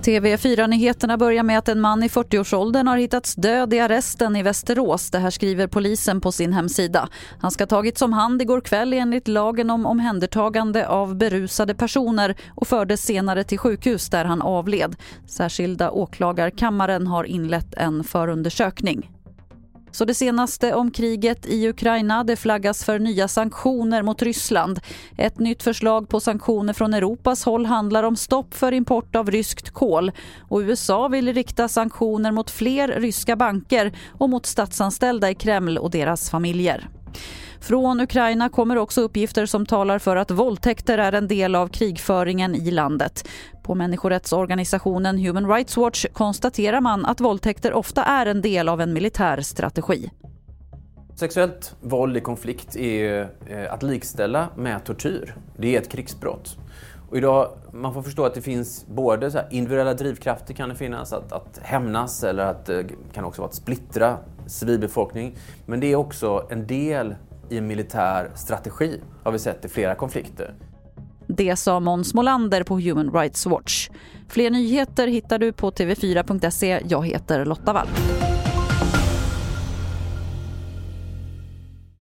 TV4-nyheterna börjar med att en man i 40-årsåldern har hittats död i arresten i Västerås. Det här skriver polisen på sin hemsida. Han ska tagits om hand igår kväll enligt lagen om omhändertagande av berusade personer och fördes senare till sjukhus där han avled. Särskilda åklagarkammaren har inlett en förundersökning. Så det senaste om kriget i Ukraina det flaggas för nya sanktioner mot Ryssland. Ett nytt förslag på sanktioner från Europas håll handlar om stopp för import av ryskt kol. Och USA vill rikta sanktioner mot fler ryska banker och mot statsanställda i Kreml och deras familjer. Från Ukraina kommer också uppgifter som talar för att våldtäkter är en del av krigföringen i landet. På människorättsorganisationen Human Rights Watch konstaterar man att våldtäkter ofta är en del av en militär strategi. Sexuellt våld i konflikt är eh, att likställa med tortyr. Det är ett krigsbrott. Och idag, man får förstå att det finns både så individuella drivkrafter kan det finnas, att, att hämnas eller att det kan också vara att splittra civilbefolkning. Men det är också en del i en militär strategi, har vi sett i flera konflikter. Det sa Måns Molander på Human Rights Watch. Fler nyheter hittar du på tv4.se. Jag heter Lotta Wall.